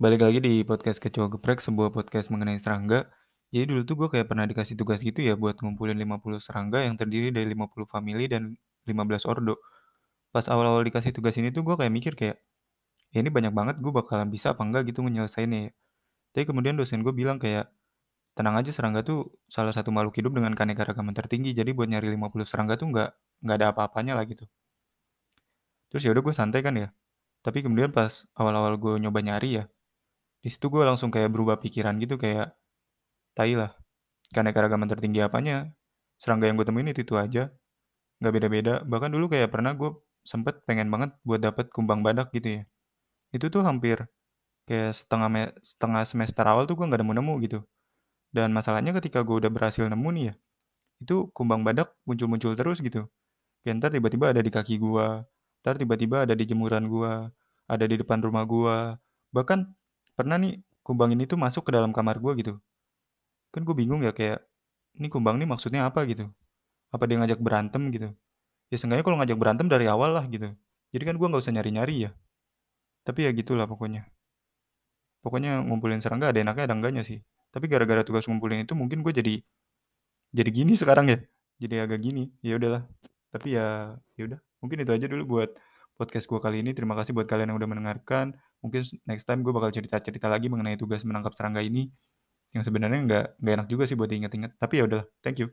Balik lagi di podcast Kecoa Geprek, sebuah podcast mengenai serangga. Jadi dulu tuh gue kayak pernah dikasih tugas gitu ya buat ngumpulin 50 serangga yang terdiri dari 50 famili dan 15 ordo. Pas awal-awal dikasih tugas ini tuh gue kayak mikir kayak, ya ini banyak banget gue bakalan bisa apa enggak gitu nyelesainnya ya. Tapi kemudian dosen gue bilang kayak, tenang aja serangga tuh salah satu makhluk hidup dengan keanekaragaman tertinggi, jadi buat nyari 50 serangga tuh nggak nggak ada apa-apanya lah gitu. Terus ya udah gue santai kan ya. Tapi kemudian pas awal-awal gue nyoba nyari ya, di situ gue langsung kayak berubah pikiran gitu kayak tai lah keanekaragaman tertinggi apanya? Serangga yang gue temuin itu aja nggak beda-beda. Bahkan dulu kayak pernah gue sempet pengen banget buat dapet kumbang badak gitu ya. Itu tuh hampir kayak setengah setengah semester awal tuh gue nggak nemu-nemu gitu. Dan masalahnya ketika gue udah berhasil nemu nih ya itu kumbang badak muncul-muncul terus gitu. Kayak ntar tiba-tiba ada di kaki gue ntar tiba-tiba ada di jemuran gue ada di depan rumah gue bahkan pernah nih kumbang ini tuh masuk ke dalam kamar gue gitu. Kan gue bingung ya kayak ini kumbang nih maksudnya apa? gitu. Apa dia ngajak berantem? gitu. Ya seenggaknya kalau ngajak berantem dari awal lah gitu. Jadi kan gue nggak usah nyari-nyari ya. Tapi ya gitulah pokoknya. Pokoknya ngumpulin serangga ada enaknya ada enggaknya sih. Tapi gara-gara tugas ngumpulin itu mungkin gue jadi jadi gini sekarang ya. Jadi agak gini. Ya udahlah. Tapi ya ya udah. Mungkin itu aja dulu buat podcast gue kali ini. Terima kasih buat kalian yang udah mendengarkan mungkin next time gue bakal cerita-cerita lagi mengenai tugas menangkap serangga ini yang sebenarnya nggak nggak enak juga sih buat diinget-inget tapi ya udahlah thank you